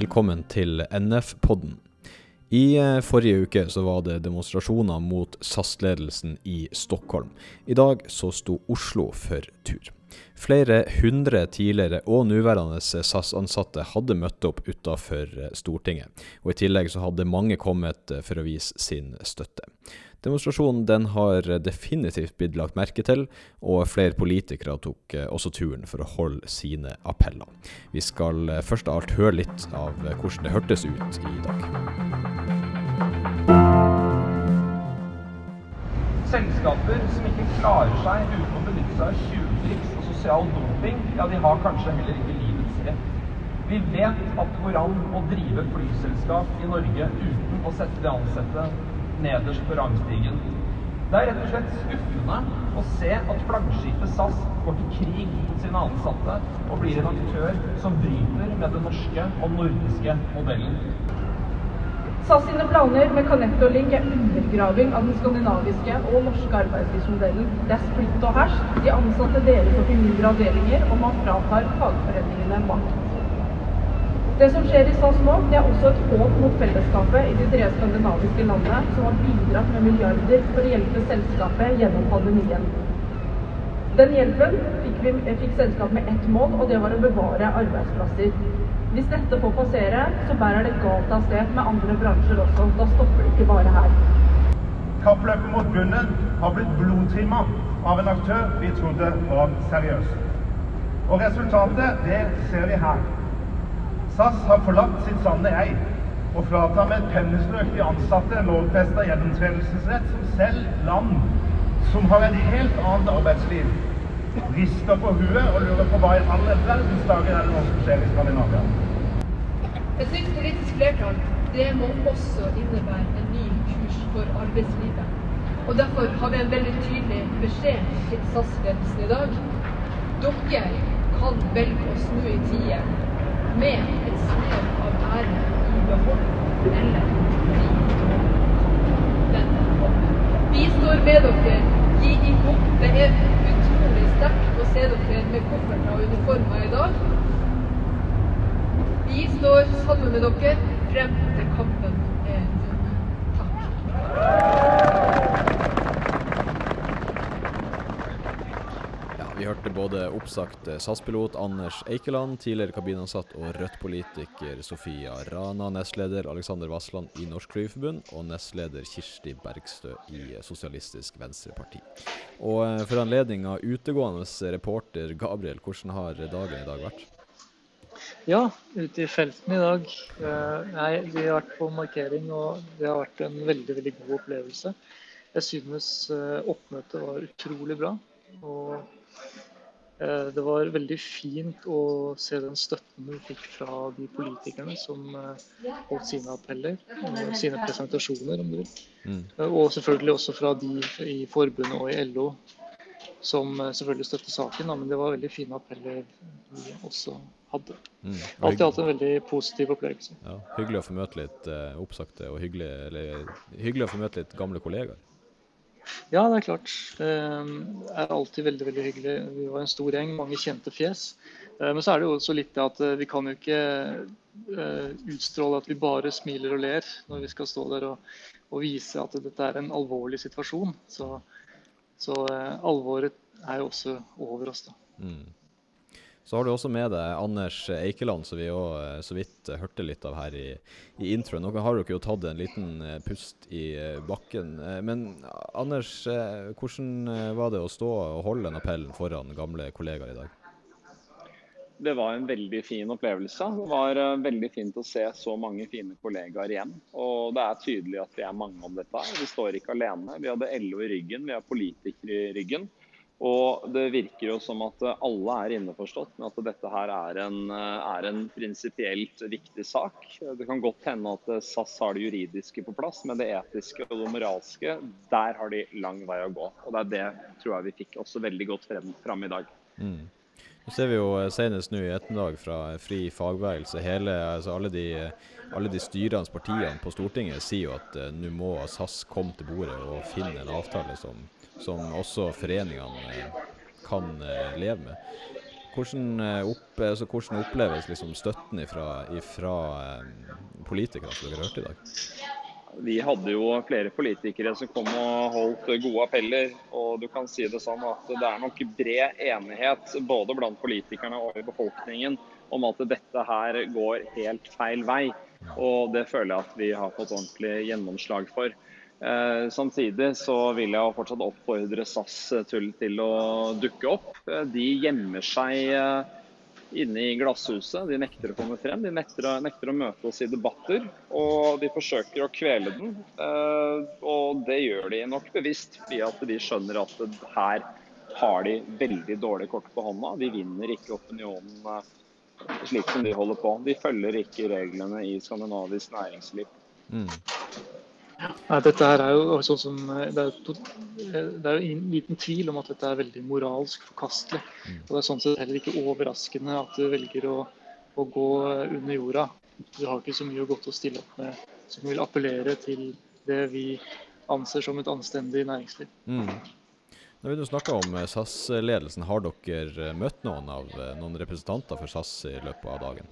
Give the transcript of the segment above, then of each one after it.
velkommen til NF-podden. I eh, forrige uke så var det demonstrasjoner mot SAS-ledelsen i Stockholm. I dag så sto Oslo for tur. Flere hundre tidligere og nåværende SAS-ansatte hadde møtt opp utafor eh, Stortinget. Og I tillegg så hadde mange kommet eh, for å vise sin støtte. Demonstrasjonen den har definitivt blitt lagt merke til, og flere politikere tok eh, også turen for å holde sine appeller. Vi skal eh, først av alt høre litt av hvordan det hørtes ut i dag. Selskaper som ikke klarer seg uten å benytte seg av tjuvtriks og sosial dumping, ja, de har kanskje heller ikke livets rett. Vi vet at det går an å drive flyselskap i Norge uten å sette de ansatte nederst på rangstigen. Det er rett og slett skuffende å se at flaggskipet SAS går til krig mot sine ansatte og blir en aktør som bryter med den norske og nordiske modellen. SAS sine planer med Canetto Link er undergraving av den skandinaviske og norske arbeidslivsmodellen. Det er splitt og hersk, de ansatte deles opp i mindre avdelinger, og man fratar fagforeningene makt. Det som skjer i SAS nå, det er også et håp mot fellesskapet i de tre skandinaviske landene, som har bidratt med milliarder for å hjelpe selskapet gjennom pandemien. Den hjelpen fikk, vi, fikk selskapet med ett mål, og det var å bevare arbeidsplasser. Hvis dette får passere, så bærer det galt av sted med andre bransjer også. Da stopper det ikke bare her. Kappløpet mot bunnen har blitt blodtrimma av en aktør vi trodde var seriøs. Og resultatet, det ser vi her. SAS har forlatt sitt sanne jeg og fratar med et pennestrøk de ansatte en lovfesta gjennomtredelsesrett som selv land som har et helt annet arbeidsliv, rister på huet og lurer på hva i alle verdens dager er det nå som skjer i Skandinavia. Et nytt politisk flertall det må også innebære en ny kurs for arbeidslivet. Og Derfor har vi en veldig tydelig beskjed til SAS-ledelsen i dag. Dere kan velge å snu i tide med et snev av ære i behold, eller Vi står med dere. Gi ihop. Det er utrolig sterkt å se dere med kofferter og uniformer i dag. Vi med dere frem til kampen er vunnet. Takk. Vi hørte både oppsagt eh, SAS-pilot Anders Eikeland, tidligere kabinansatt og Rødt-politiker Sofia Rana, nestleder Alexander Vassland i Norsk Flygerforbund og nestleder Kirsti Bergstø i Sosialistisk Venstreparti. Og for for anledninga utegående reporter Gabriel, hvordan har dagen i dag vært? Ja, ute i felten i dag. Uh, nei, vi har vært på markering, og det har vært en veldig veldig god opplevelse. Jeg synes uh, oppmøtet var utrolig bra. Og Eh, det var veldig fint å se den støtten vi fikk fra de politikerne som eh, holdt sine appeller og sine presentasjoner, om du vil. Mm. Eh, og selvfølgelig også fra de i forbundet og i LO som selvfølgelig støtter saken. Men det var veldig fine appeller også hadde. Mm. Alltid hatt en veldig positiv opplevelse. Ja, hyggelig å få møte litt oppsagte og hyggelig, eller, hyggelig å få møte litt gamle kollegaer. Ja, det er klart. Det er alltid veldig veldig hyggelig. Vi var en stor gjeng, mange kjente fjes. Eh, men så er det jo også litt det at eh, vi kan jo ikke eh, utstråle at vi bare smiler og ler når vi skal stå der og, og vise at dette er en alvorlig situasjon. Så, så alvoret er jo også over oss, da. Mm. Så har du også med deg Anders Eikeland, som vi òg eh, så vidt eh, hørte litt av her i, i introen. Nå har dere jo tatt en liten eh, pust i bakken. Men Anders, hvordan var det å stå og holde den appellen foran gamle kollegaer i dag? Det var en veldig fin opplevelse. Det var veldig fint å se så mange fine kollegaer igjen. Og det er tydelig at vi er mange om dette. Vi står ikke alene. Vi hadde LO i ryggen, vi har politikere i ryggen. Og det virker jo som at alle er innforstått med at dette her er en, er en prinsipielt viktig sak. Det kan godt hende at SAS har det juridiske på plass, men det etiske og det moralske, der har de lang vei å gå. Og det er det tror jeg vi fikk også veldig godt frem, fram i dag. Mm. Nå ser vi jo senest nå i ettermiddag fra Fri fagbevegelse, hele, altså alle, de, alle de styrende partiene på Stortinget sier jo at uh, nå må SAS komme til bordet og finne en avtale som som også foreningene eh, kan eh, leve med. hvordan, eh, opp, altså, hvordan oppleves liksom støtten eh, politikere som dere hørte i dag? Vi hadde jo flere politikere som kom og holdt gode appeller. Og du kan si det sånn at det er nok bred enighet både blant politikerne og i befolkningen om at dette her går helt feil vei. Og det føler jeg at vi har fått ordentlig gjennomslag for. Eh, samtidig så vil jeg fortsatt oppfordre SAS til, til å dukke opp. Eh, de gjemmer seg eh, inne i glasshuset. De nekter å komme frem. De nekter nekter å, møte oss i debatter. Og de forsøker å kvele den. Og det gjør de nok bevisst, fordi at de skjønner at her har de veldig dårlig kort på hånda. De vinner ikke opinionen slik som de holder på. De følger ikke reglene i skandinavisk næringsliv. Mm. Ja, dette her er jo sånn som, det er, jo, det er jo liten tvil om at dette er veldig moralsk forkastelig. Mm. Og Det er sånn sett heller ikke overraskende at du velger å, å, gå under jorda. Du har ikke så mye godt å stille opp med som vil appellere til det vi anser som et anstendig næringsliv. Mm. Når vi snakker om eh, SAS-ledelsen, har dere eh, møtt noen av eh, noen representanter for SAS i løpet av dagen?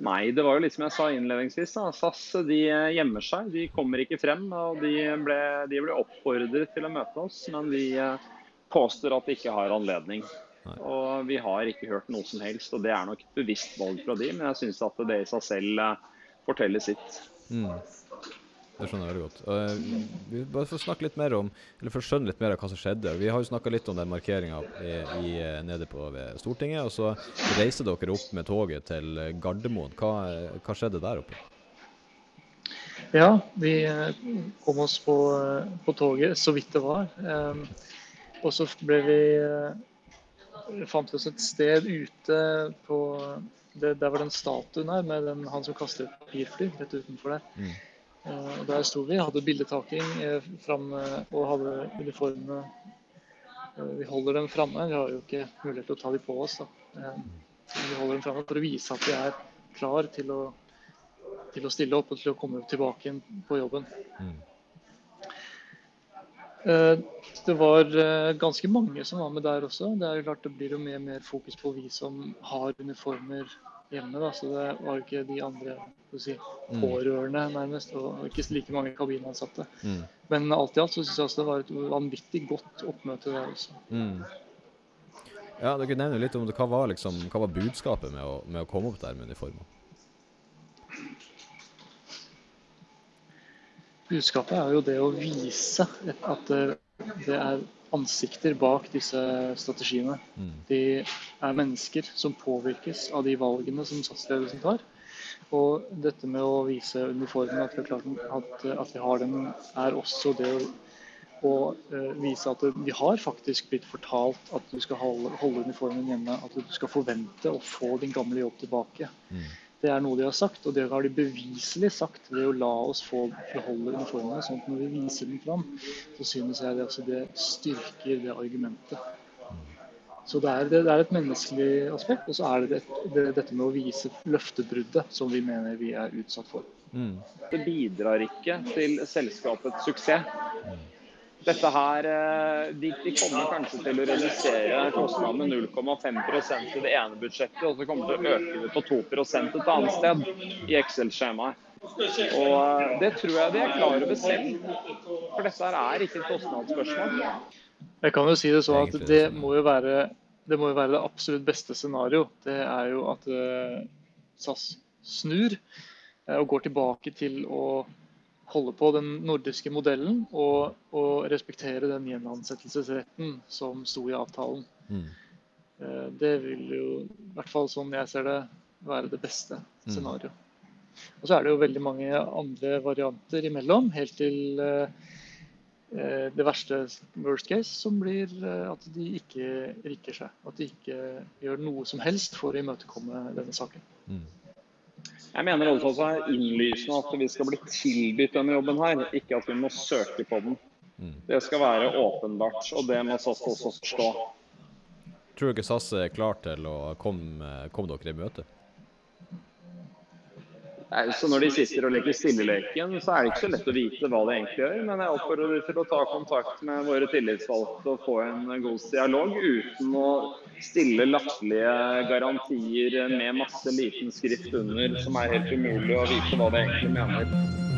Nei, det var jo litt som jeg sa innledningsvis. Da. SAS de gjemmer seg, de kommer ikke frem. og De ble, de ble oppfordret til å møte oss, men vi påstår at de ikke har anledning. Nei. Og Vi har ikke hørt noe som helst, og det er nok et bevisst valg fra de, men jeg syns at det i seg selv forteller sitt. Mm. Det skjønner jeg veldig godt. Uh, vi bare får snakke litt mer om, eller for å skjønne litt mer av hva som skjedde. Vi har jo snakka litt om den markeringa nede på Stortinget. Og så reiste dere opp med toget til Gardermoen. Hva, hva skjedde der oppe? Ja, vi eh, kom oss på, på, toget så vidt det var. Um, og så ble vi fant vi oss et sted ute på det, Der var den statuen her med den, han som kaster papirfly rett utenfor der. Mm. Eh, og Der sto vi, hadde bildetaking eh, fram eh, og hadde uniformene Vi holder dem framme. Vi har jo ikke mulighet til å ta dem på oss. Da. Vi holder dem framme for å vise at vi er klar til å, til å stille opp og til å komme tilbake igjen på jobben. Mm. Det var ganske mange som var med der også. Det er jo klart det blir jo mer og mer fokus på vi som har uniformer hjemme. Da, så det var jo ikke de andre si, mm. pårørende, nærmest, og ikke like mange kabinansatte. Mm. Men alt i alt så syns jeg også det var et vanvittig godt oppmøte der også. Mm. Ja, Dere nevner litt om det. Hva var, liksom, hva var budskapet med å, med å komme opp der med uniformer? Budskapet er jo det å vise at det er ansikter bak disse strategiene. Mm. De er mennesker som påvirkes av de valgene som satsledelsen tar. Og dette med å vise uniformen, at vi, klart, at, at vi har den, er også det å, å uh, vise at vi har faktisk blitt fortalt at du skal holde, holde, uniformen hjemme. At du skal forvente å få din gamle jobb tilbake. Mm. Det er noe de har sagt, og det har de beviselig sagt ved å la oss få beholde uniformene. sånn at når vi viser den fram, så synes jeg det, altså, det styrker det argumentet. Så det er, det er, et menneskelig aspekt, og så er det, det, dette med å vise løftebruddet som vi mener vi er utsatt for. Mm. Det bidrar ikke til selskapets suksess. Dette her, eh, de, de, kommer kanskje til å redusere kostnadene med 0,5% i det ene budsjettet, og så kommer de til å øke det på 2 et annet sted i Excel-skjemaet. Og eh, Det tror jeg de er klar over selv, for dette er ikke et kostnadsspørsmål. Jeg kan jo si det sånn at det må jo være det, må jo være det absolutt beste scenario. Det er jo at uh, SAS snur og går tilbake til å holde på den nordiske modellen og, og respektere den gjenansettelsesretten som sto i avtalen. Mm. Eh, det vil jo, i hvert fall sånn jeg ser det, være det beste mm. Og så er det jo veldig mange andre varianter imellom, helt til uh, det verste worst case, som blir at de ikke rikker seg. At de ikke gjør noe som helst for å imøtekomme denne saken. Mm. Jeg mener altså at det er innlysende at vi skal bli tilbudt denne jobben her, ikke at vi må søke på den. Mm. Det skal være åpenbart, og det må SAS også forstå. Tror du ikke SAS er klar til å komme, komme dere i møte? Nei, så Når de sitter og leker stilleleken, så er det ikke så lett å vite hva de egentlig gjør. Men jeg oppfordrer dem til å ta kontakt med våre tillitsvalgte og få en god dialog uten å stille, latterlige garantier med masse liten skrift under som er helt umulig å vite hva det egentlig mener.